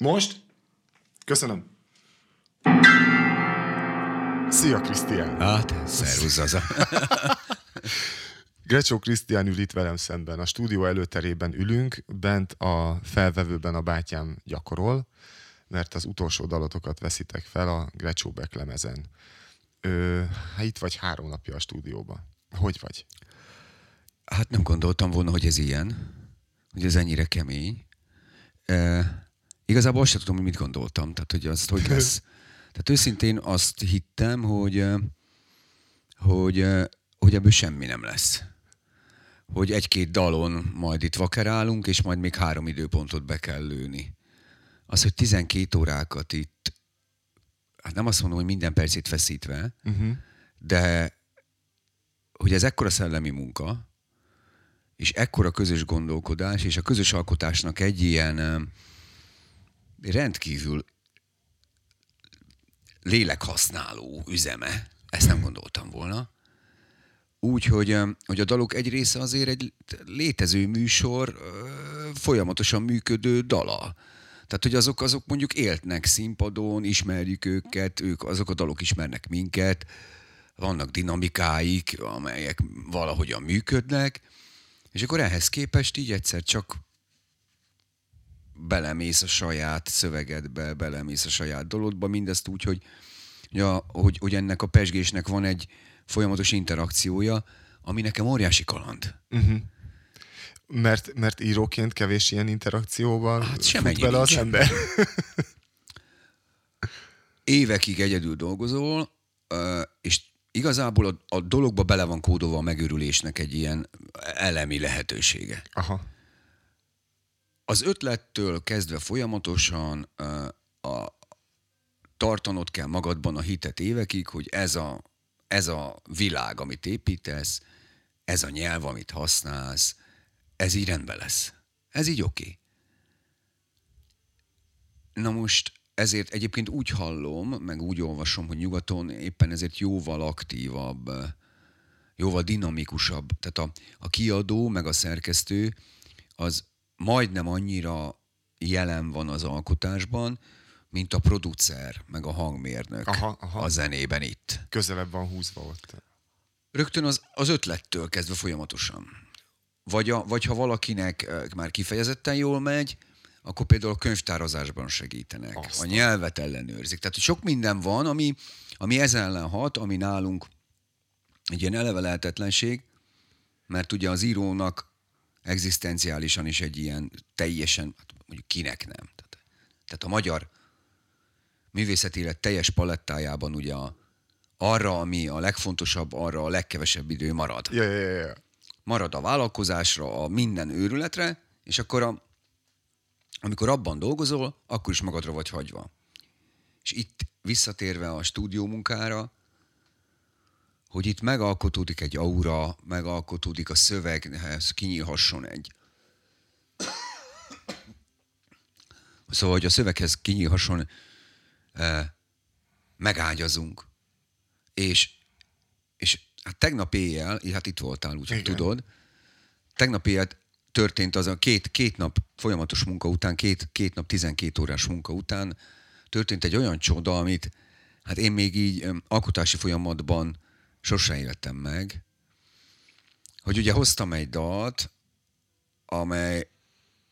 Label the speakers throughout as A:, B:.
A: Most? Köszönöm. Szia, Krisztián!
B: Hát, szervusz az a...
A: Grecsó Krisztián ül itt velem szemben. A stúdió előterében ülünk, bent a felvevőben a bátyám gyakorol, mert az utolsó dalotokat veszitek fel a Grecsó beklemezen. Ö, hát itt vagy három napja a stúdióban. Hogy vagy?
B: Hát nem gondoltam volna, hogy ez ilyen, hogy ez ennyire kemény. E, igazából azt sem tudom, hogy mit gondoltam, tehát hogy az hogy lesz. Tehát őszintén azt hittem, hogy, hogy, hogy ebből semmi nem lesz. Hogy egy-két dalon majd itt vakerálunk, és majd még három időpontot be kell lőni. Az, hogy 12 órákat itt, hát nem azt mondom, hogy minden percét feszítve, uh-huh. de hogy ez ekkora szellemi munka, és ekkora közös gondolkodás, és a közös alkotásnak egy ilyen rendkívül lélekhasználó üzeme. Ezt nem gondoltam volna. Úgy, hogy, hogy a dalok egy része azért egy létező műsor, folyamatosan működő dala. Tehát, hogy azok, azok mondjuk éltnek színpadon, ismerjük őket, ők, azok a dalok ismernek minket, vannak dinamikáik, amelyek valahogyan működnek, és akkor ehhez képest így egyszer csak belemész a saját szövegedbe, belemész a saját dologba, mindezt úgy, hogy, ja, hogy, hogy ennek a pesgésnek van egy folyamatos interakciója, ami nekem óriási kaland. Uh-huh.
A: Mert, mert íróként kevés ilyen interakcióval hát sem fut bele az ember.
B: Évekig egyedül dolgozol, és igazából a, a dologba bele van kódolva a megőrülésnek egy ilyen elemi lehetősége. Aha az ötlettől kezdve folyamatosan a, tartanod kell magadban a hitet évekig, hogy ez a, ez a világ, amit építesz, ez a nyelv, amit használsz, ez így rendben lesz. Ez így oké. Okay. Na most ezért egyébként úgy hallom, meg úgy olvasom, hogy nyugaton éppen ezért jóval aktívabb, jóval dinamikusabb. Tehát a, a kiadó, meg a szerkesztő az majdnem annyira jelen van az alkotásban, mint a producer, meg a hangmérnök aha, aha. a zenében itt.
A: Közelebb van húzva ott.
B: Rögtön az, az ötlettől kezdve folyamatosan. Vagy, a, vagy ha valakinek már kifejezetten jól megy, akkor például a könyvtározásban segítenek, Aztán. a nyelvet ellenőrzik. Tehát sok minden van, ami, ami ezen ellen hat, ami nálunk egy ilyen eleve lehetetlenség, mert ugye az írónak egzisztenciálisan is egy ilyen teljesen, hát mondjuk kinek nem. Tehát, tehát a magyar művészeti élet teljes palettájában ugye a, arra, ami a legfontosabb, arra a legkevesebb idő marad.
A: Ja, ja, ja.
B: Marad a vállalkozásra, a minden őrületre, és akkor a, amikor abban dolgozol, akkor is magadra vagy hagyva. És itt visszatérve a stúdió munkára, hogy itt megalkotódik egy aura, megalkotódik a szöveghez, kinyílhasson egy. Szóval, hogy a szöveghez kinyílhasson, eh, megágyazunk. És, és hát tegnap éjjel, hát itt voltál, úgyhogy tudod, tegnap éjjel történt az a két, két nap folyamatos munka után, két, két nap 12 órás munka után történt egy olyan csoda, amit hát én még így alkotási folyamatban sosem éltem meg, hogy ugye hoztam egy dalt, amely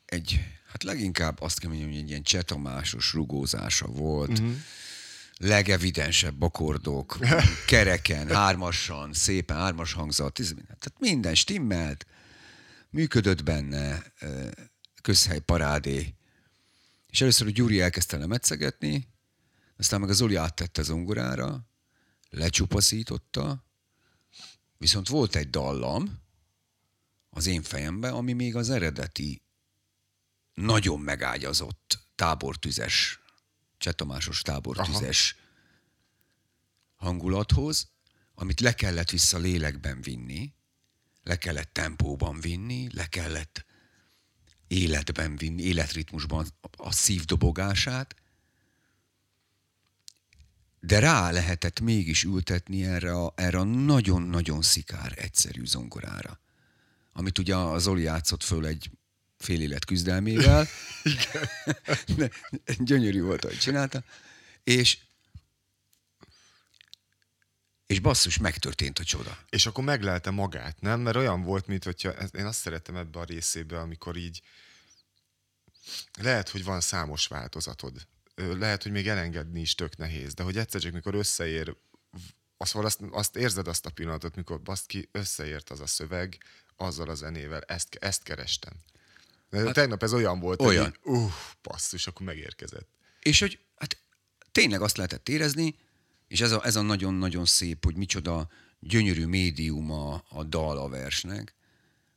B: egy, hát leginkább azt kell mondjam, hogy egy ilyen csetamásos rugózása volt, uh-huh. legevidensebb akkordok, kereken, hármasan, szépen, hármas hangzat, tehát minden stimmelt, működött benne, közhely parádé. És először a Gyuri elkezdte lemetszegetni, aztán meg az Zoli áttette zongorára, lecsupaszította, viszont volt egy dallam az én fejemben, ami még az eredeti nagyon megágyazott tábortüzes, csetomásos tábortüzes Aha. hangulathoz, amit le kellett vissza lélekben vinni, le kellett tempóban vinni, le kellett életben vinni, életritmusban a szívdobogását, de rá lehetett mégis ültetni erre a, erre a nagyon-nagyon szikár, egyszerű zongorára. Amit ugye az Zoli játszott föl egy fél élet küzdelmével. De gyönyörű volt, hogy csinálta. És, és basszus, megtörtént a csoda.
A: És akkor meglelte magát, nem? Mert olyan volt, mint hogyha, én azt szeretem ebbe a részébe, amikor így lehet, hogy van számos változatod. Lehet, hogy még elengedni is tök nehéz, de hogy egyszer csak mikor összeér, azt, azt, azt érzed azt a pillanatot, mikor azt ki összeért az a szöveg, azzal a zenével, ezt, ezt kerestem. Hát, tegnap ez olyan volt, olyan. hogy uh, passzus, akkor megérkezett.
B: És hogy hát tényleg azt lehetett érezni, és ez a, ez a nagyon-nagyon szép, hogy micsoda gyönyörű médium a, a dal a versnek,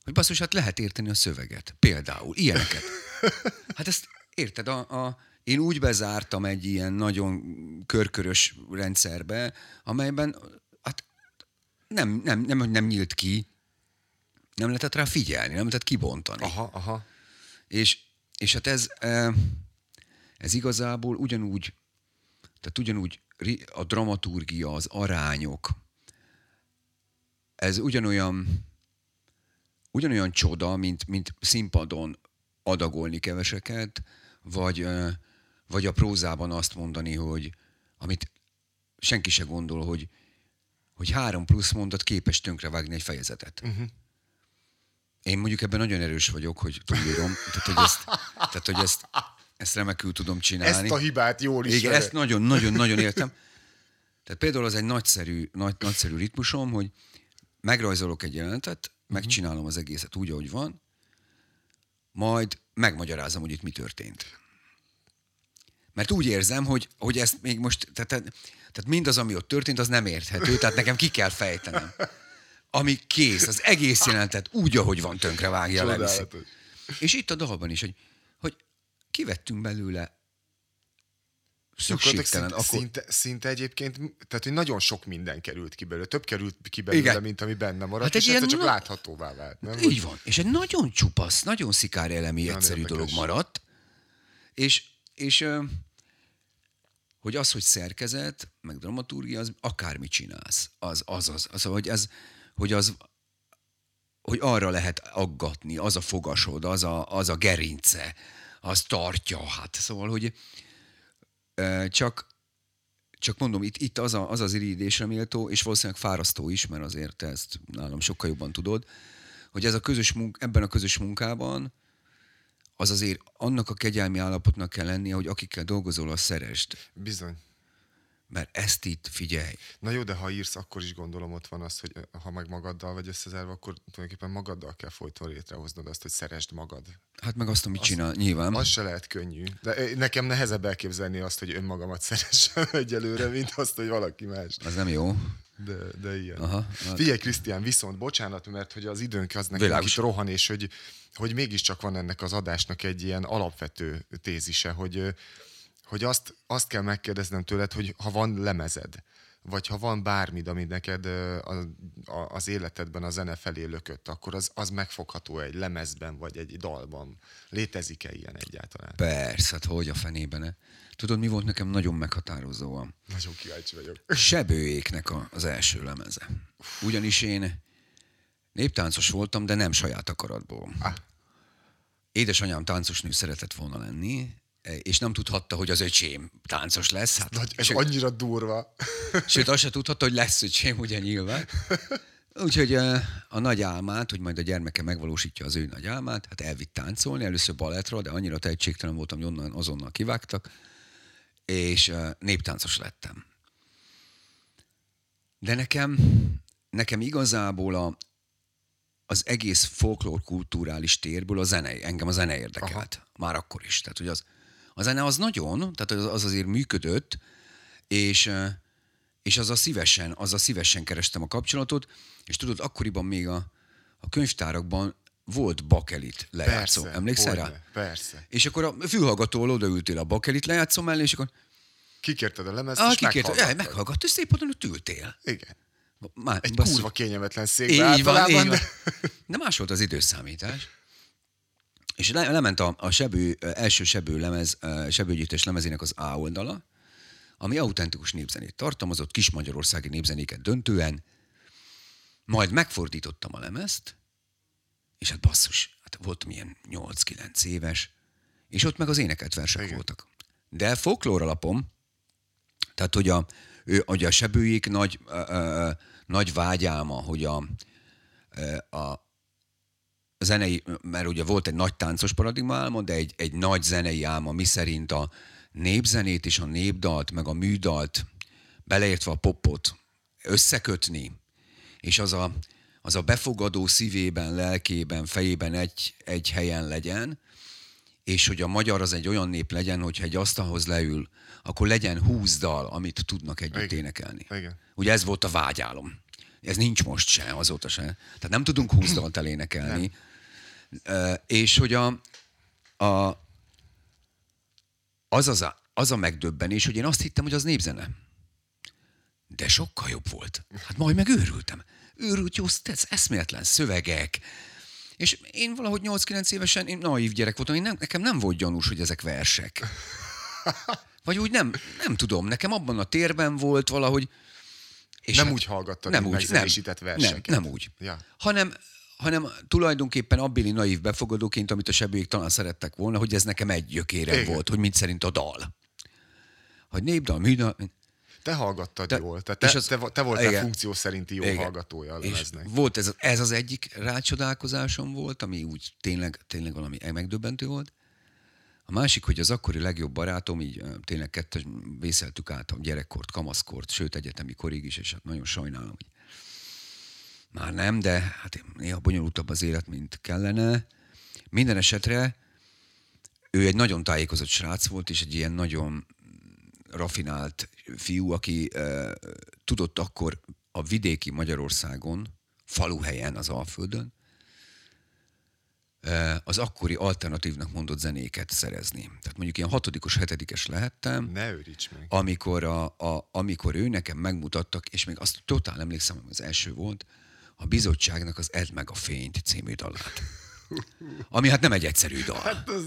B: hogy basszus, hát lehet érteni a szöveget. Például, ilyeneket. Hát ezt érted, a, a, én úgy bezártam egy ilyen nagyon körkörös rendszerbe, amelyben hát nem, nem, nem, nem nyílt ki, nem lehetett rá figyelni, nem lehetett kibontani.
A: Aha, aha.
B: És, és hát ez, ez igazából ugyanúgy, tehát ugyanúgy a dramaturgia, az arányok, ez ugyanolyan, ugyanolyan csoda, mint, mint színpadon adagolni keveseket, vagy, vagy a prózában azt mondani, hogy amit senki se gondol, hogy, hogy három plusz mondat képes tönkrevágni egy fejezetet. Uh-huh. Én mondjuk ebben nagyon erős vagyok, hogy túlírom, tehát hogy ezt, tehát, hogy ezt, ezt remekül tudom csinálni.
A: Ezt a hibát jól is.
B: Igen, ezt nagyon-nagyon-nagyon értem. Tehát például az egy nagyszerű, nagy, nagyszerű ritmusom, hogy megrajzolok egy jelenetet, uh-huh. megcsinálom az egészet úgy, ahogy van, majd megmagyarázom, hogy itt mi történt. Mert úgy érzem, hogy, hogy ezt még most, tehát, tehát mindaz, ami ott történt, az nem érthető, tehát nekem ki kell fejtenem. Ami kész, az egész jelentet úgy, ahogy van, tönkre vágja, leviszi. És itt a dalban is, hogy, hogy kivettünk belőle szükségtelen.
A: Szinte, akkor... szinte, szinte egyébként, tehát hogy nagyon sok minden került ki belőle. Több került ki belőle, Igen. mint ami benne maradt, hát és ilyen csak na... láthatóvá vált. Nem?
B: Így van. És egy nagyon csupasz, nagyon szikár elemi egyszerű dolog maradt. És, és hogy az, hogy szerkezet, meg dramaturgia, az akármit csinálsz. Az, az, az, az hogy ez, hogy az, hogy arra lehet aggatni, az a fogasod, az a, az a gerince, az tartja, hát szóval, hogy csak, csak mondom, itt, itt az, a, az az irigydésre méltó, és valószínűleg fárasztó is, mert azért te ezt nálam sokkal jobban tudod, hogy ez a közös munk, ebben a közös munkában az azért annak a kegyelmi állapotnak kell lennie, hogy akikkel dolgozol, a szerest.
A: Bizony.
B: Mert ezt itt figyelj.
A: Na jó, de ha írsz, akkor is gondolom ott van az, hogy ha meg magaddal vagy összezárva, akkor tulajdonképpen magaddal kell folyton létrehoznod azt, hogy szeresd magad.
B: Hát meg azt, amit azt, csinál, nyilván.
A: Az se lehet könnyű. De nekem nehezebb elképzelni azt, hogy önmagamat szeressem egyelőre, mint azt, hogy valaki más.
B: Az nem jó.
A: De, de ilyen. Aha, hát. Figyelj, Krisztián, viszont bocsánat, mert hogy az időnk az nekem is rohan, és hogy, hogy mégiscsak van ennek az adásnak egy ilyen alapvető tézise, hogy hogy azt, azt kell megkérdeznem tőled, hogy ha van lemezed, vagy ha van bármid, ami neked az életedben a zene felé lökött, akkor az, az megfogható egy lemezben, vagy egy dalban. Létezik-e ilyen egyáltalán?
B: Persze, hát hogy a fenében. Tudod, mi volt nekem nagyon meghatározó?
A: Nagyon kíváncsi vagyok.
B: Sebőéknek a, az első lemeze. Ugyanis én néptáncos voltam, de nem saját akaratból. Ah. Édesanyám táncosnő szeretett volna lenni, és nem tudhatta, hogy az öcsém táncos lesz. Hát,
A: Nagy, ez sőt, annyira durva.
B: Sőt, azt se tudhatta, hogy lesz öcsém, ugye nyilván. Úgyhogy a nagy álmát, hogy majd a gyermeke megvalósítja az ő nagy álmát, hát elvitt táncolni, először balettra, de annyira tehetségtelen voltam, hogy onnan, azonnal kivágtak, és néptáncos lettem. De nekem, nekem igazából a, az egész folklór kulturális térből a zene, engem a zene érdekelt. Aha. Már akkor is. Tehát, hogy az, a zene az nagyon, tehát az azért működött, és, és az a szívesen, az a szívesen kerestem a kapcsolatot, és tudod, akkoriban még a, a könyvtárakban volt bakelit lejátszó. Persze, Emlékszel rá?
A: Persze.
B: És akkor a fülhallgatóval odaültél a bakelit lejátszó mellé, és akkor...
A: Kikérted a lemezt, ah, és kikérted,
B: meghallgattad. meghallgattad, és szép ott ültél.
A: Igen. Má, Egy basszú. kurva kényelmetlen székbe
B: így van, így van. De más volt az időszámítás. És le, lement a, a sebő, első sebő lemez, sebőgyűjtés lemezének az A oldala, ami autentikus népzenét tartalmazott, kis magyarországi népzenéket döntően, majd megfordítottam a lemezt, és hát basszus, hát hát voltam ilyen 8-9 éves, és ott meg az énekelt versek
A: Igen.
B: voltak. De folklór alapom, tehát hogy a, ő, hogy a sebőjék nagy, ö, ö, nagy vágyálma, hogy a, ö, a zenei, mert ugye volt egy nagy táncos paradigma álma, de egy, egy nagy zenei álma, mi szerint a népzenét és a népdalt, meg a műdalt, beleértve a popot összekötni, és az a, az a befogadó szívében, lelkében, fejében egy, egy helyen legyen, és hogy a magyar az egy olyan nép legyen, hogyha egy asztalhoz leül, akkor legyen húsz dal, amit tudnak együtt
A: Igen.
B: énekelni.
A: Igen.
B: Ugye ez volt a vágyálom. Ez nincs most se, azóta se. Tehát nem tudunk húsz dalt elénekelni. Ö, És hogy a, a, az, az, a, az a megdöbbenés, hogy én azt hittem, hogy az népzene. De sokkal jobb volt. Hát majd meg őrültem. Őrült jó, ez eszméletlen szövegek. És én valahogy 8-9 évesen, én naív gyerek voltam, én nem, nekem nem volt gyanús, hogy ezek versek. Vagy úgy nem, nem tudom, nekem abban a térben volt valahogy... És
A: Nem úgy hallgattad, mint megzenésített verseket.
B: Nem, nem úgy.
A: Ja.
B: Hanem, hanem tulajdonképpen abbéli naív befogadóként, amit a sebőjék talán szerettek volna, hogy ez nekem egy gyökérem
A: Igen.
B: volt, hogy mint szerint a dal. Hogy népdal, műdal,
A: Te hallgattad
B: Te-
A: jól. Tehát
B: és
A: te,
B: az-
A: te, te voltál
B: igen.
A: funkció szerinti jó
B: Igen.
A: hallgatója a
B: És
A: lemeznek.
B: volt ez, ez az egyik rácsodálkozásom volt, ami úgy tényleg, tényleg valami megdöbbentő volt. A másik, hogy az akkori legjobb barátom, így tényleg kettes vészeltük át a gyerekkort, kamaszkort, sőt egyetemi korig is, és hát nagyon sajnálom, hogy már nem, de hát néha bonyolultabb az élet, mint kellene. Minden esetre ő egy nagyon tájékozott srác volt, és egy ilyen nagyon rafinált fiú, aki uh, tudott akkor a vidéki Magyarországon, faluhelyen az Alföldön, uh, az akkori alternatívnak mondott zenéket szerezni. Tehát mondjuk ilyen hatodikos, hetedikes lehettem,
A: Ne őríts meg.
B: amikor, a, a, amikor ő nekem megmutattak, és még azt totál emlékszem, hogy az első volt, a bizottságnak az Edd meg a fényt című dalát. Ami hát nem egy egyszerű dal.
A: Hát az,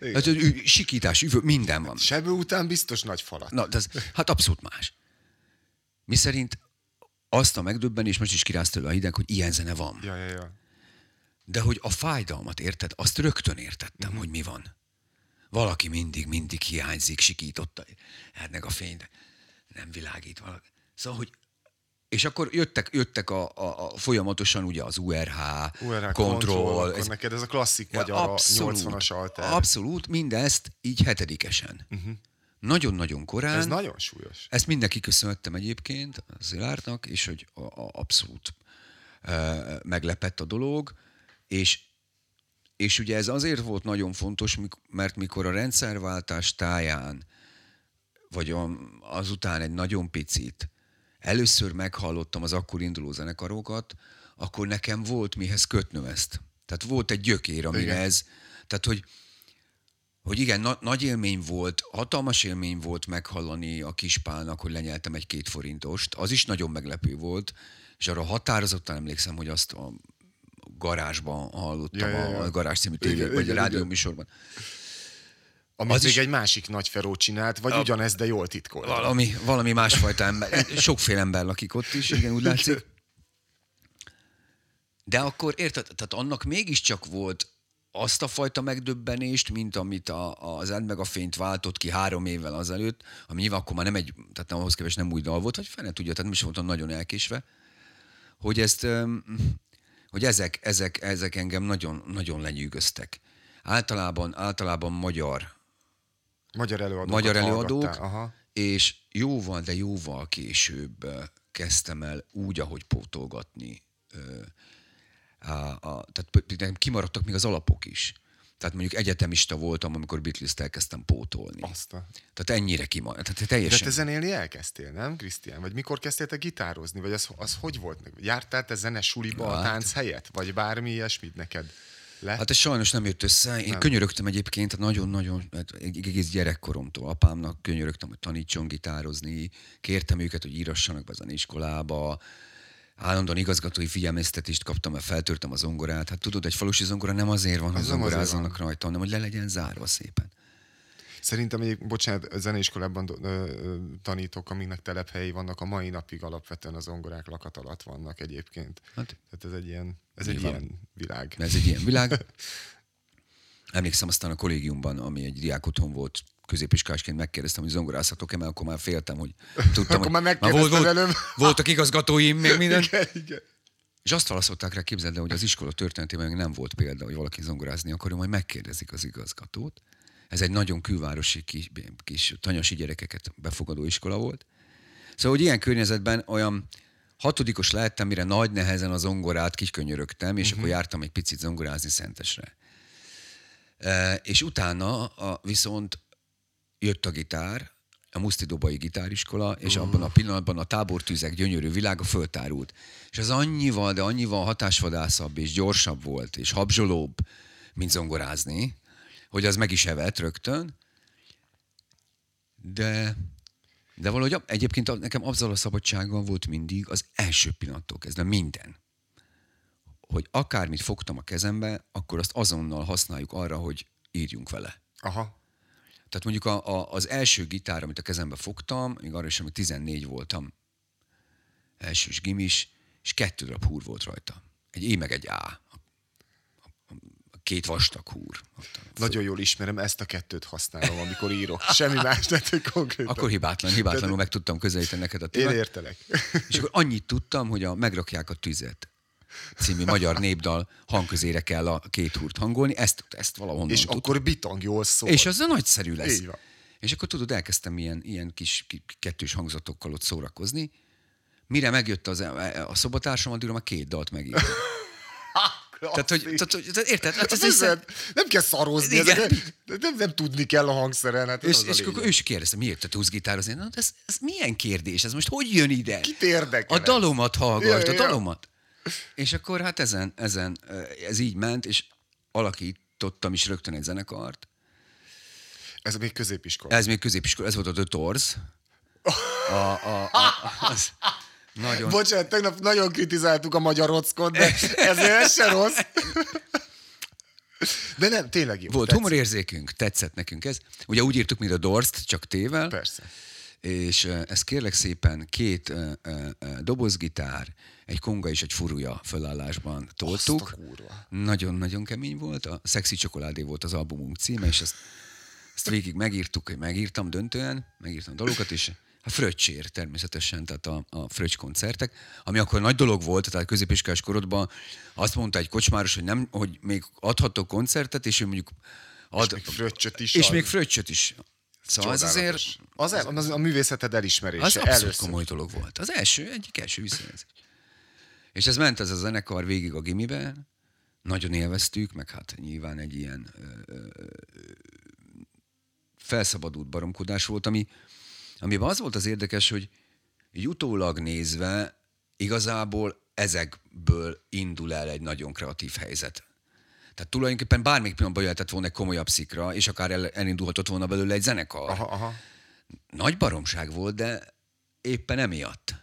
A: igen.
B: Hát, sikítás, üvő, minden van.
A: Sebő után biztos nagy falat.
B: Na, de ez, hát abszolút más. Mi szerint azt a megdöbbenés, most is kiráz tőle a hideg, hogy ilyen zene van.
A: Ja, ja, ja.
B: De hogy a fájdalmat érted, azt rögtön értettem, uh-huh. hogy mi van. Valaki mindig, mindig hiányzik, sikította. Hát meg a fény, nem világít valaki. Szóval, hogy és akkor jöttek, jöttek a, a, a folyamatosan ugye az URH,
A: URH akkor
B: ez-
A: neked ez a klasszik
B: Ja,
A: magyar, a 80-as alter.
B: Abszolút, mindezt így hetedikesen. Uh-huh. Nagyon-nagyon korán.
A: Ez nagyon súlyos.
B: Ezt mindenki köszönhettem egyébként a Szilárdnak, és hogy a, a, abszolút e, meglepett a dolog, és, és ugye ez azért volt nagyon fontos, mert mikor a rendszerváltás táján, vagy azután egy nagyon picit, először meghallottam az akkor induló zenekarokat, akkor nekem volt mihez kötnöm ezt. Tehát volt egy gyökér, amire
A: Igen.
B: ez, tehát hogy hogy igen, na, nagy élmény volt, hatalmas élmény volt meghallani a kispálnak, hogy lenyeltem egy két forintost. Az is nagyon meglepő volt, és arra határozottan emlékszem, hogy azt a garázsban hallottam,
A: Ja, ja, ja.
B: a garázs című
A: Igen,
B: tévé, vagy
A: igen,
B: a rádió
A: igen.
B: műsorban.
A: Amit
B: Az
A: még
B: is-
A: egy másik nagy feró csinált, vagy ugyanez, de jól titkolt.
B: Valami, valami másfajta ember, sokféle ember lakik ott is, igen, úgy látszik. De akkor érted, tehát annak mégiscsak volt azt a fajta megdöbbenést, mint amit a, az Ed meg a fényt váltott ki három évvel azelőtt, ami nyilván akkor már nem egy, tehát nem ahhoz képest nem új dal volt, vagy fene tudja, tehát nem is voltam nagyon elkésve, hogy ezt, hogy ezek, ezek, ezek engem nagyon, nagyon lenyűgöztek. Általában, általában magyar
A: Magyar előadók.
B: magyar előadók,
A: Aha.
B: és jóval, de jóval később kezdtem el úgy, ahogy pótolgatni. A, a, tehát kimaradtak még az alapok is. Tehát mondjuk egyetemista voltam, amikor Beatles-t elkezdtem pótolni.
A: Azt a...
B: Tehát ennyire kimaradt. Tehát
A: De
B: teljesen.
A: te zenélni elkezdtél, nem, Krisztián? Vagy mikor kezdtél te gitározni? Vagy az, az hogy volt? Jártál te zene suliba a
B: Hát.
A: tánc helyett? Vagy bármi ilyesmit neked? Le?
B: Hát ez sajnos nem jött össze. Én nem. könyörögtem egyébként nagyon-nagyon, hát egész gyerekkoromtól. Apámnak könyörögtem, hogy tanítson gitározni. Kértem őket, hogy írassanak be zeneiskolába. Állandóan igazgatói figyelmeztetést kaptam, mert feltörtem a zongorát. Hát tudod, egy falusi zongora nem azért van, hogy
A: Az
B: zongorázzanak rajta, hanem hogy le legyen zárva szépen.
A: Szerintem egy, bocsánat, zeneiskolában tanítok, amiknek telephelyi vannak, a mai napig alapvetően az zongorák lakat alatt vannak egyébként.
B: Hát,
A: Tehát ez egy ilyen, ez egy ilyen világ.
B: ez egy ilyen világ. Emlékszem aztán a kollégiumban, ami egy diák otthon volt, középiskolásként megkérdeztem, hogy zongorázhatok-e, mert akkor már féltem, hogy tudtam,
A: Akkor
B: hogy
A: már
B: volt,
A: megkérdezted előbb.
B: voltak igazgatóim, még minden.
A: Igen, igen.
B: És azt válaszolták rá, képzeld el, hogy az iskola történetében még nem volt példa, hogy valaki zongorázni akar, majd megkérdezik az igazgatót. Ez egy nagyon külvárosi kis, kis tanyasi gyerekeket befogadó iskola volt. Szóval, hogy ilyen környezetben olyan hatodikos lehettem, mire nagy nehezen a zongorát kikönyörögtem, és uh-huh. akkor jártam egy picit zongorázni Szentesre. E, és utána a, viszont jött a gitár, a Muszti Dobai Gitáriskola, és abban a pillanatban a tábortűzek gyönyörű világa föltárult. És az annyival, de annyival hatásvadászabb és gyorsabb volt, és habzsolóbb, mint zongorázni, hogy az meg is evett rögtön. De, de valahogy egyébként nekem azzal a szabadsággal volt mindig az első pillanattól kezdve minden. Hogy akármit fogtam a kezembe, akkor azt azonnal használjuk arra, hogy írjunk vele.
A: Aha.
B: Tehát mondjuk a, a, az első gitár, amit a kezembe fogtam, még arra is, amikor 14 voltam, elsős gimis, és kettő darab húr volt rajta. Egy E meg egy a két vastag húr.
A: Nagyon jól ismerem, ezt a kettőt használom, amikor írok. Semmi más, hogy konkrétan.
B: Akkor hibátlan, hibátlanul meg tudtam közelíteni neked a
A: Én
B: témát.
A: értelek.
B: És akkor annyit tudtam, hogy a Megrakják a tüzet című magyar népdal hangközére kell a két húrt hangolni, ezt, ezt valahonnan
A: És
B: tudtam.
A: akkor bitang jól szól.
B: És az a nagyszerű lesz.
A: Így van.
B: És akkor tudod, elkezdtem ilyen, ilyen kis ki- kettős hangzatokkal ott szórakozni. Mire megjött az, a szobatársam, addigra már két dalt megírtam. tehát, hogy, tehát, hogy, tehát, érted? Hát ez hiszen,
A: nem, kell szarozni, ezeket, nem, nem, tudni kell a hangszeren. Hát
B: és, és akkor ő is kérdezte, miért te tudsz gitározni? Na, ez, ez milyen kérdés? Ez most hogy jön ide?
A: Kit érdekel
B: A dalomat hallgass,
A: Ja,
B: a
A: ja.
B: dalomat. És akkor hát ezen, ezen, ez így ment, és alakítottam is rögtön egy zenekart.
A: Ez még középiskola.
B: Ez még középiskola, ez volt a The Tours. A, a, a, az nagyon...
A: Bocsánat, tegnap nagyon kritizáltuk a magyar rockot, de ezért ez se rossz. De nem, tényleg jó.
B: Volt
A: tetszett.
B: humorérzékünk, tetszett nekünk ez. Ugye úgy írtuk, mint a Dorst, csak tével.
A: Persze.
B: És ez kérlek szépen két eh, eh, dobozgitár, egy konga és egy furúja fölállásban toltuk. Nagyon-nagyon kemény volt. A Sexy Csokoládé volt az albumunk címe, és ezt, ezt végig megírtuk, hogy megírtam döntően, megírtam dalokat, és a Fröccsér természetesen, tehát a, a Fröccs koncertek, ami akkor nagy dolog volt, tehát középiskolás korodban azt mondta egy kocsmáros, hogy, nem, hogy még adhatok koncertet, és ő mondjuk ad,
A: még fröccsöt is
B: És
A: ad.
B: még fröccsöt is. Szóval ez azért
A: Az, el, az a művészeted elismerése.
B: az abszolút
A: először.
B: komoly dolog volt. Az első, egyik első visszajelzés. És ez ment ez a zenekar végig a gimiben, nagyon élveztük, meg hát nyilván egy ilyen ö, ö, felszabadult baromkodás volt, ami, amiben az volt az érdekes, hogy így utólag nézve igazából ezekből indul el egy nagyon kreatív helyzet. Tehát tulajdonképpen bármelyik pillanatban jöhetett volna egy komolyabb szikra, és akár el, elindulhatott volna belőle egy zenekar
A: Aha, aha.
B: nagy baromság volt, de éppen emiatt.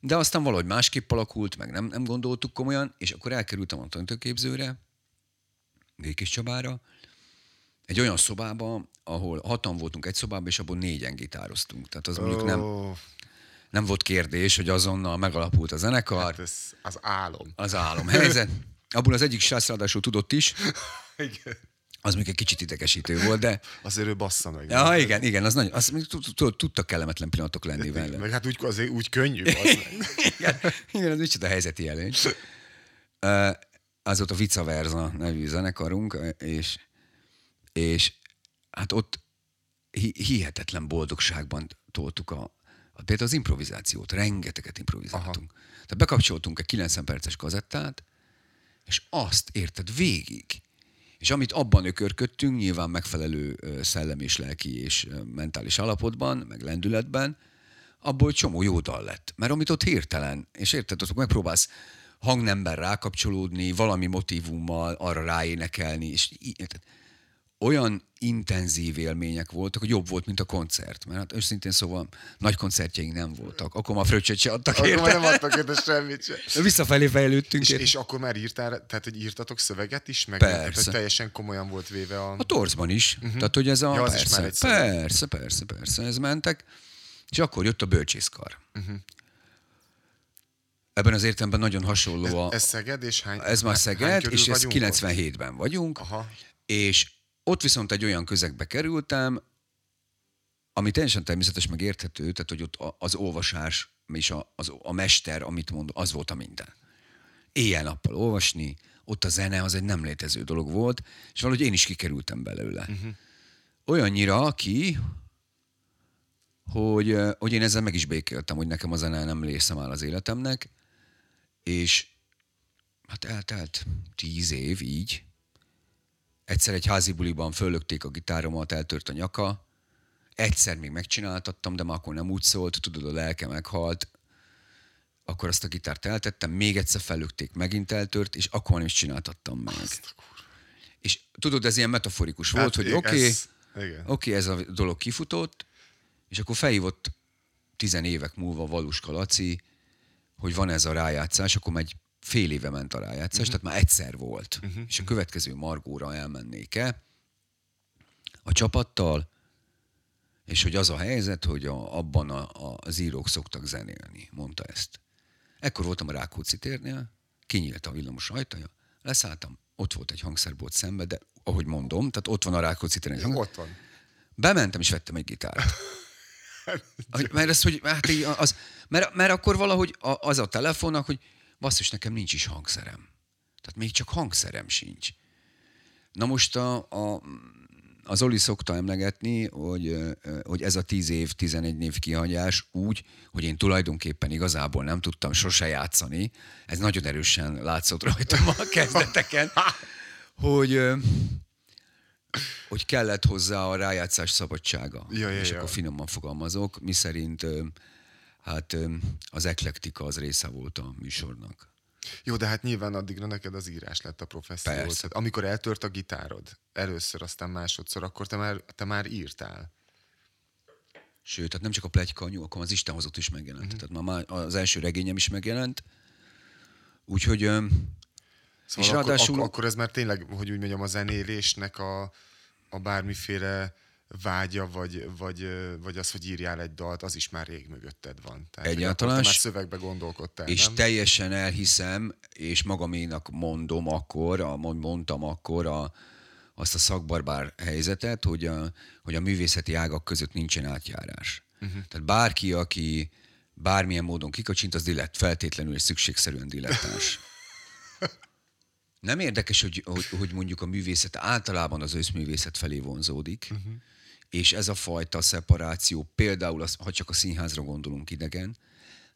B: De aztán valahogy másképp alakult, meg nem, nem gondoltuk komolyan, és akkor elkerültem a tanítőképzőre, Békés Csabára, egy olyan szobába, ahol hatan voltunk egy szobában, és abból négyen gitároztunk. Tehát az mondjuk nem, nem volt kérdés, hogy azonnal megalapult a zenekar,
A: Hát ez az álom.
B: az álomhelyzet. Abból az egyik srác ráadásul tudott is,
A: Igen.
B: az még egy kicsit idegesítő volt, de
A: Azért ő bassza meg.
B: ja, igen, igen, az nagyon, az még tud- tud- tudtak kellemetlen pillanatok lenni vele.
A: Meg hát úgy, azért úgy könnyű. Az
B: Igen, igen, ez micsoda helyzeti előny. Az volt a Vica Verza nevű zenekarunk, és, és hát ott hi- hihetetlen boldogságban toltuk a, a, például az improvizációt, rengeteget improvizáltunk. Aha. Tehát bekapcsoltunk egy 90 perces kazettát, és azt érted végig. És amit abban ökörködtünk, nyilván megfelelő ö, szellemi és lelki és mentális állapotban, meg lendületben, abból csomó jó dal lett. Mert amit ott hirtelen, és érted, ott megpróbálsz hangnemben rákapcsolódni, valami motivummal arra ráénekelni, és í- érted, olyan intenzív élmények voltak, hogy jobb volt, mint a koncert. Mert hát őszintén szóval nagy koncertjeink nem voltak. Akkor már fröccsöt se adtak
A: Akkor
B: érte.
A: már nem adtak érte semmit sem.
B: Visszafelé fejlődtünk.
A: És,
B: érte.
A: és akkor már írtál, tehát hogy írtatok szöveget is, meg
B: Persze.
A: Tehát, teljesen komolyan volt véve a...
B: A torzban is. Uh-huh. Tehát, hogy ez a...
A: Ja, az is
B: persze,
A: már egy szöveg.
B: persze, persze, persze, ez mentek. És akkor jött a bölcsészkar. Uh-huh. Ebben az értelemben nagyon hasonló a...
A: Ez Szeged, és hány
B: Ez már Szeged, és ez
A: vagyunk ott?
B: 97-ben vagyunk,
A: Aha.
B: és ott viszont egy olyan közegbe kerültem, ami teljesen természetes, meg érthető, tehát hogy ott az olvasás és a, az, a mester, amit mond, az volt a minden. Éjjel-nappal olvasni, ott a zene az egy nem létező dolog volt, és valahogy én is kikerültem belőle. Uh-huh. Olyannyira ki, hogy, hogy én ezzel meg is békéltem, hogy nekem a zene nem részem áll az életemnek, és hát eltelt tíz év így. Egyszer egy házi buliban föllökték a gitáromat, eltört a nyaka. Egyszer még megcsináltattam, de már akkor nem úgy szólt, tudod, a lelke meghalt. Akkor azt a gitárt eltettem, még egyszer fellökték, megint eltört, és akkor nem is csináltattam meg. És tudod, ez ilyen metaforikus volt,
A: Hát
B: hogy
A: igen,
B: oké, okay, oké, ez a dolog kifutott, és akkor felhívott tizen évek múlva Valuska Laci, hogy van ez a rájátszás, akkor megy fél éve ment a rájátszás, uh-huh. tehát már egyszer volt. Uh-huh. És a következő Margóra elmennék-e a csapattal, és hogy az a helyzet, hogy a, abban a, a, az írók szoktak zenélni, mondta ezt. Ekkor voltam a Rákóczi térnél, kinyílt a villamos ajtaja, leszálltam, ott volt egy hangszerbolt szembe, de ahogy mondom, tehát ott van a Rákóczi téren. egy hang-
A: Ott van.
B: Bementem és vettem egy gitárt. Mert ez, hogy hát így az, mert, mert akkor valahogy az a telefonnak, hogy basszus, nekem nincs is hangszerem. Tehát még csak hangszerem sincs. Na most a, a, az Oli szokta emlegetni, hogy, hogy ez a 10 év, 11 év kihagyás úgy, hogy én tulajdonképpen igazából nem tudtam sose játszani. Ez nagyon erősen látszott rajtam a kezdeteken, hogy, hogy kellett hozzá a rájátszás szabadsága.
A: Ja, ja,
B: és
A: ja.
B: akkor finoman fogalmazok, mi szerint hát az eklektika az része volt a műsornak.
A: Jó, de hát nyilván addigra neked az írás lett a professzió.
B: Persze.
A: Tehát amikor eltört a gitárod, először, aztán másodszor, akkor te már, te már írtál.
B: Sőt, tehát nem csak a plegyka akkor az Isten hozott is megjelent. Uh-huh. Tehát már az első regényem is megjelent. Úgyhogy
A: Szóval
B: És
A: akkor,
B: ráadásul-
A: akkor, akkor ez már tényleg, hogy úgy mondjam, a zenélésnek a, a bármiféle vágya, vagy, vagy, vagy az, hogy írjál egy dalt, az is már rég mögötted van. Tehát,
B: Egyáltalán
A: már szövegbe gondolkodtál,
B: és
A: nem?
B: teljesen elhiszem, és magaménak mondom akkor, a, mond- mondtam akkor a, azt a szakbarbár helyzetet, hogy a, hogy a művészeti ágak között nincsen átjárás. Uh-huh. Tehát bárki, aki bármilyen módon kikacsint, az dilett, feltétlenül és szükségszerűen dilettáns. Nem érdekes, hogy, hogy, hogy mondjuk a művészet általában az összművészet felé vonzódik, uh-huh. És ez a fajta szeparáció például, az, ha csak a színházra gondolunk idegen,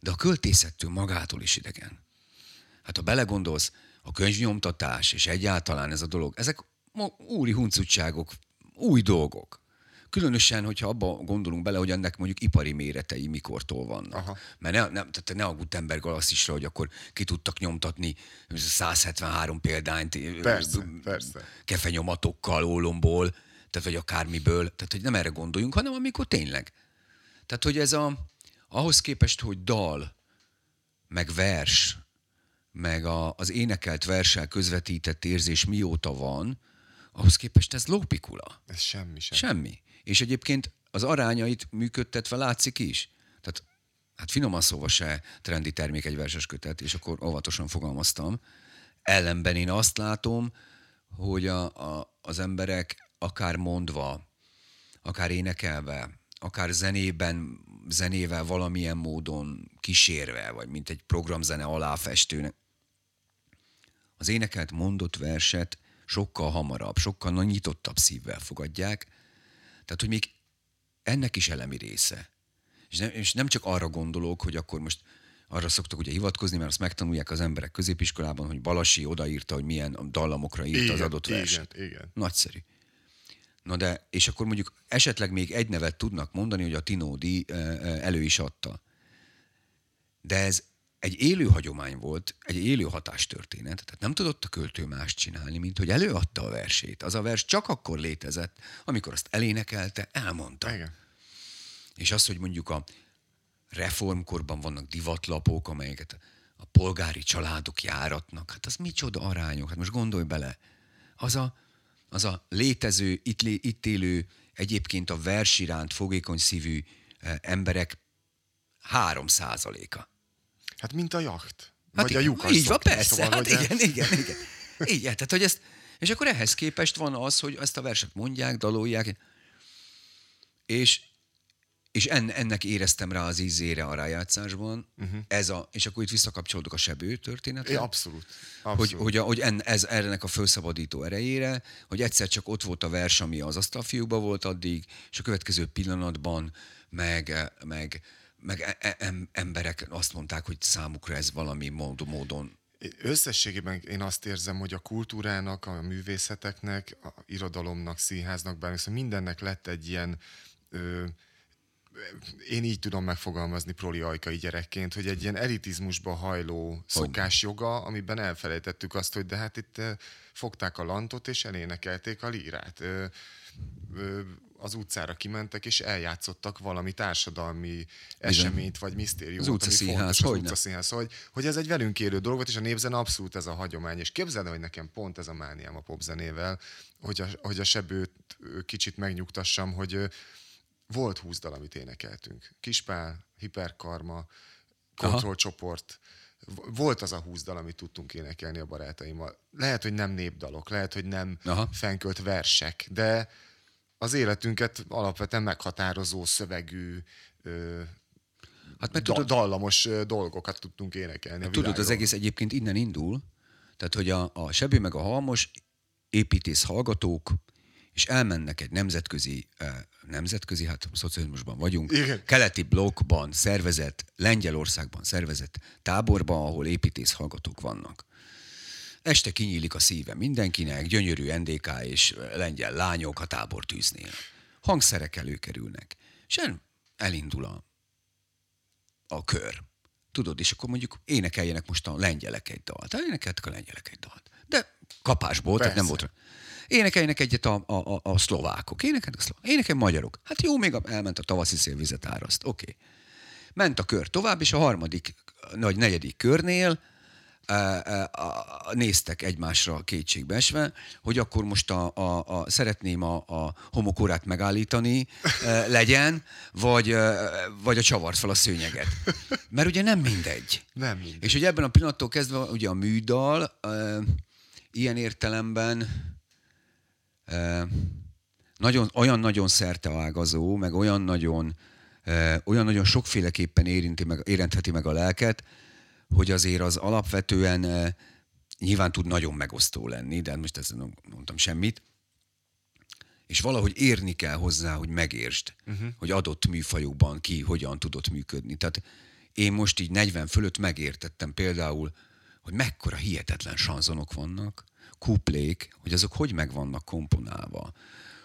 B: de a költészettől magától is idegen. Hát ha belegondolsz, a könyvnyomtatás és egyáltalán ez a dolog, ezek úri huncutságok, új dolgok. Különösen, hogyha abba gondolunk bele, hogy ennek mondjuk ipari méretei mikortól vannak.
A: Aha.
B: Mert ne, ne, tehát ne a Gutenberg galaxisra, hogy akkor ki tudtak nyomtatni 173 példányt
A: Persze,
B: ö,
A: persze.
B: kefenyomatokkal, ólomból, tehát vagy akármiből. Tehát, hogy nem erre gondoljunk, hanem amikor tényleg. Tehát, hogy ez a, ahhoz képest, hogy dal, meg vers, meg a, az énekelt versel közvetített érzés mióta van, ahhoz képest ez lópikula.
A: Ez semmi sem.
B: Semmi. És egyébként az arányait működtetve látszik is. Tehát hát finoman szóval se trendi termék egy verses kötet, és akkor óvatosan fogalmaztam. Ellenben én azt látom, hogy a, a, az emberek akár mondva, akár énekelve, akár zenében, zenével valamilyen módon kísérve, vagy mint egy programzene aláfestőnek, az énekelt mondott verset sokkal hamarabb, sokkal nyitottabb szívvel fogadják, tehát, hogy még ennek is elemi része. És nem, és nem csak arra gondolok, hogy akkor most arra szoktak ugye hivatkozni, mert azt megtanulják az emberek középiskolában, hogy Balasi odaírta, hogy milyen dallamokra írta
A: igen,
B: az adott
A: igen,
B: verset.
A: igen.
B: Nagyszerű. Na de, és akkor mondjuk esetleg még egy nevet tudnak mondani, hogy a Tinódi elő is adta. De ez egy élő hagyomány volt, egy élő hatástörténet, tehát nem tudott a költő más csinálni, mint hogy előadta a versét. Az a vers csak akkor létezett, amikor azt elénekelte, elmondta.
A: Igen.
B: És az, hogy mondjuk a reformkorban vannak divatlapok, amelyeket a polgári családok járatnak, hát az micsoda arányok, hát most gondolj bele. Az a, az a létező, itt, itt élő, egyébként a vers iránt fogékony szívű eh, emberek három százaléka.
A: Hát mint a jacht.
B: Hát
A: Vagy
B: igen,
A: a lyukas
B: Így van, persze.
A: szóval,
B: hát igen, igen, igen. Igen, tehát hogy ezt, és akkor ehhez képest van az, hogy ezt a verset mondják, dalolják, és, és en, ennek éreztem rá az ízére a rájátszásban, uh-huh. ez a, és akkor itt visszakapcsolódok a sebő történetre.
A: É, abszolút.
B: Hogy,
A: abszolút.
B: hogy, a, hogy en, ez ennek a felszabadító erejére, hogy egyszer csak ott volt a vers, ami az asztalfiúkban volt addig, és a következő pillanatban meg, meg, meg e- e- em- emberek azt mondták, hogy számukra ez valami mód, módon
A: Összességében én azt érzem, hogy a kultúrának, a művészeteknek, a irodalomnak, színháznak, bár szóval mindennek lett egy ilyen, ö, én így tudom megfogalmazni proli ajkai gyerekként, hogy egy ilyen elitizmusba hajló szokásjoga, amiben elfelejtettük azt, hogy de hát itt fogták a lantot és elénekelték a lírát. Az utcára kimentek és eljátszottak valami társadalmi eseményt vagy misztériumot,
B: Az
A: ami fontos, az
B: hogyne.
A: utcaszínház. Hogy, hogy ez egy velünk élő dolog volt, és a népzene abszolút ez a hagyomány. És képzeld el, hogy nekem pont ez a mániám a popzenével, hogy a, hogy a sebőt kicsit megnyugtassam, hogy volt húsz dal, amit énekeltünk. Kispál, hiperkarma, kontrollcsoport. Volt az a húsz dal, amit tudtunk énekelni a barátaimmal. Lehet, hogy nem népdalok, lehet, hogy nem
B: Aha.
A: fenkölt versek, de az életünket alapvetően meghatározó szövegű, ö,
B: Hát mert
A: da-
B: tudod,
A: dallamos dolgokat tudtunk énekelni. a
B: tudod, az egész egyébként innen indul, tehát hogy a, a Sebő meg a Halmos építész hallgatók, és elmennek egy nemzetközi, nemzetközi, hát szocializmusban vagyunk,
A: Igen.
B: keleti blokkban szervezett, Lengyelországban szervezett táborba, ahol építész hallgatók vannak. Este kinyílik a szíve mindenkinek, gyönyörű NDK és lengyel lányok a tábortűznél. Hangszerek előkerülnek, és el- elindul a, a kör. Tudod, és akkor mondjuk énekeljenek most a lengyelek egy dalt. Énekeltek a lengyelek egy dalt. De kapásból, tehát nem
A: Persze.
B: volt. Énekeljenek egyet a, a, a, a szlovákok. Énekelnek a szlovákok. Énekelj magyarok. Hát jó, még elment a tavaszi szélvizet áraszt. Oké. Okay. Ment a kör tovább, és a harmadik, vagy negyedik körnél e, e, néztek egymásra kétségbeesve, hogy akkor most a, a, a, szeretném a, a homokórát megállítani, e, legyen, vagy, vagy a csavart fel a szőnyeget. Mert ugye nem mindegy.
A: Nem mindegy.
B: És hogy ebben a pillanattól kezdve ugye a műdal ilyen értelemben nagyon, olyan nagyon szerteágazó, meg olyan nagyon, olyan nagyon sokféleképpen érinti meg, érintheti meg a lelket, hogy azért az alapvetően nyilván tud nagyon megosztó lenni, de most ezt nem mondtam semmit, és valahogy érni kell hozzá, hogy megértsd, uh-huh. hogy adott műfajokban ki hogyan tudott működni. Tehát én most így 40 fölött megértettem például, hogy mekkora hihetetlen sanzonok vannak, kuplék, hogy azok hogy meg vannak komponálva,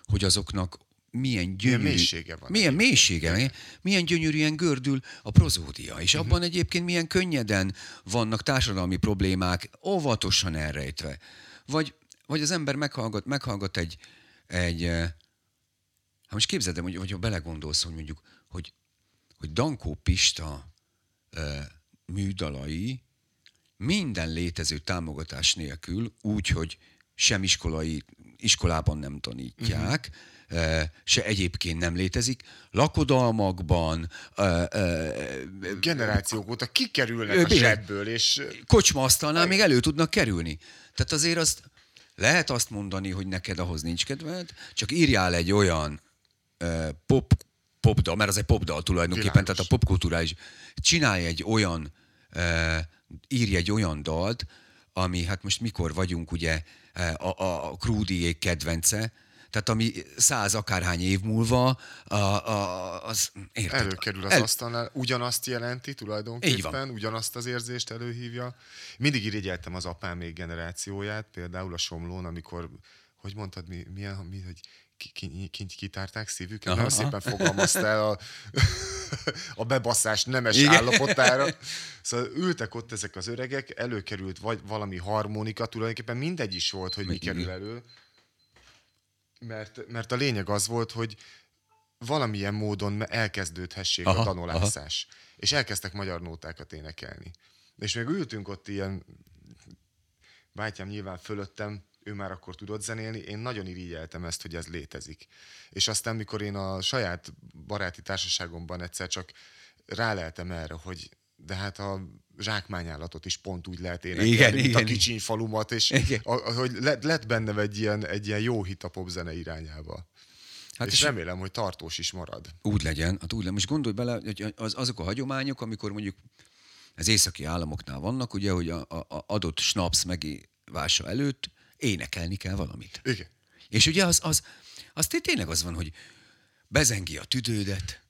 B: hogy azoknak milyen gyönyörű...
A: mélysége van
B: Milyen mélysége, milyen gyönyörűen gördül a prozódia, és abban egyébként milyen könnyeden vannak társadalmi problémák óvatosan elrejtve. Vagy, vagy az ember meghallgat, meghallgat egy, egy eh, hát most képzeld el, hogy, hogyha belegondolsz, hogy mondjuk, hogy, hogy Dankó Pista eh, műdalai minden létező támogatás nélkül, úgy, hogy sem iskolai, iskolában nem tanítják, uh-huh. se egyébként nem létezik, lakodalmakban, ö, ö,
A: Generációk óta kikerülnek
B: Ö,
A: a zsebből, és ö,
B: kocsmaasztalnál még elő tudnak kerülni. Tehát azért azt lehet azt mondani, hogy neked ahhoz nincs kedved, csak írjál egy olyan pop, popdal, mert az egy popdal tulajdonképpen,
A: Világos.
B: tehát a popkulturális, csinálj egy olyan, írj egy olyan dalt, ami hát most mikor vagyunk ugye a, a, Krúdiék kedvence, tehát ami száz akárhány év múlva, a, a, az érted?
A: előkerül az
B: El-
A: asztalnál, ugyanazt jelenti tulajdonképpen, ugyanazt az érzést előhívja. Mindig irigyeltem az apám még generációját, például a Somlón, amikor, hogy mondtad, mi, milyen, mi, hogy ki, ki, ki, kitárták szívüket,
B: Aha,
A: nagyon szépen fogalmaztál a, a bebaszás nemes Igen. állapotára. Szóval ültek ott ezek az öregek, előkerült vagy valami harmonika, tulajdonképpen mindegy is volt, hogy mi, kerül elő. Mert, mert a lényeg az volt, hogy valamilyen módon elkezdődhessék aha, a danolászás. Aha. És elkezdtek magyar nótákat énekelni. És még ültünk ott ilyen, bátyám nyilván fölöttem, ő már akkor tudott zenélni, én nagyon irigyeltem ezt, hogy ez létezik. És aztán, mikor én a saját baráti társaságomban egyszer csak ráleltem erre, hogy de hát a zsákmányállatot is pont úgy lehet énekelni, igen, mint igen. a kicsiny falumat, és a, hogy lett, lett benne egy ilyen, egy ilyen jó hit a popzene irányába. Hát és, és remélem, hogy tartós is marad.
B: Úgy legyen, hát úgy legyen. Most gondolj bele, hogy az, azok a hagyományok, amikor mondjuk az északi államoknál vannak, ugye, hogy a, a adott snaps megívása előtt énekelni kell valamit.
A: Igen.
B: És ugye az, az, az tényleg az van, hogy bezengi a tüdődet,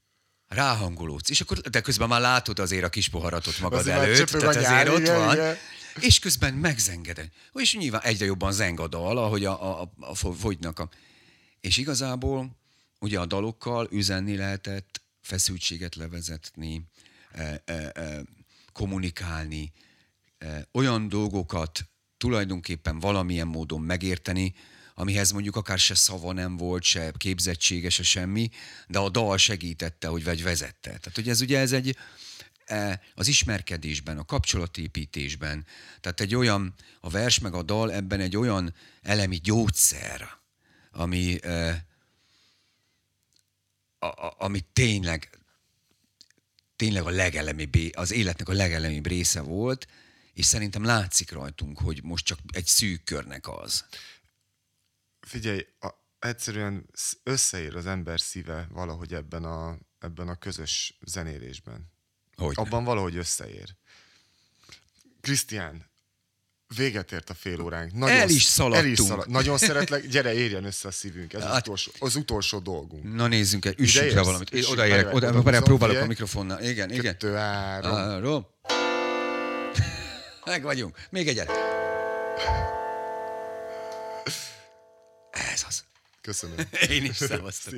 B: ráhangolódsz, és akkor, de közben már látod azért a kis poharatot magad az előtt, tehát azért ott van, igen. és közben megzenged. És nyilván egyre jobban zeng a dal, ahogy a, a, a fogynak a... És igazából ugye a dalokkal üzenni lehetett, feszültséget levezetni, e, e, e, kommunikálni, e, olyan dolgokat tulajdonképpen valamilyen módon megérteni, amihez mondjuk akár se szava nem volt, se képzettsége, se semmi, de a dal segítette, hogy vagy vezette. Tehát, hogy ez ugye ez egy e, az ismerkedésben, a kapcsolatépítésben, tehát egy olyan, a vers meg a dal ebben egy olyan elemi gyógyszer, ami, e, ami tényleg, tényleg a legelemibb, az életnek a legelemibb része volt, és szerintem látszik rajtunk, hogy most csak egy szűk körnek az.
A: Figyelj, a, egyszerűen összeér az ember szíve valahogy ebben a, ebben a közös zenélésben. Hogy Abban valahogy összeér. Krisztián, véget ért a fél óránk.
B: Nagyon, el is szaladtunk. El is szalad,
A: nagyon szeretlek, gyere, érjen össze a szívünk. Ez hát, az, utolsó, az utolsó dolgunk.
B: Na nézzünk el, üssünk le valamit. Én odaérek, oda, oda, oda, próbálok a mikrofonnal. Igen, igen.
A: Kettő, három.
B: három. Meg vagyunk. Még egyet. Ez az.
A: Köszönöm.
B: Én is szevasztok.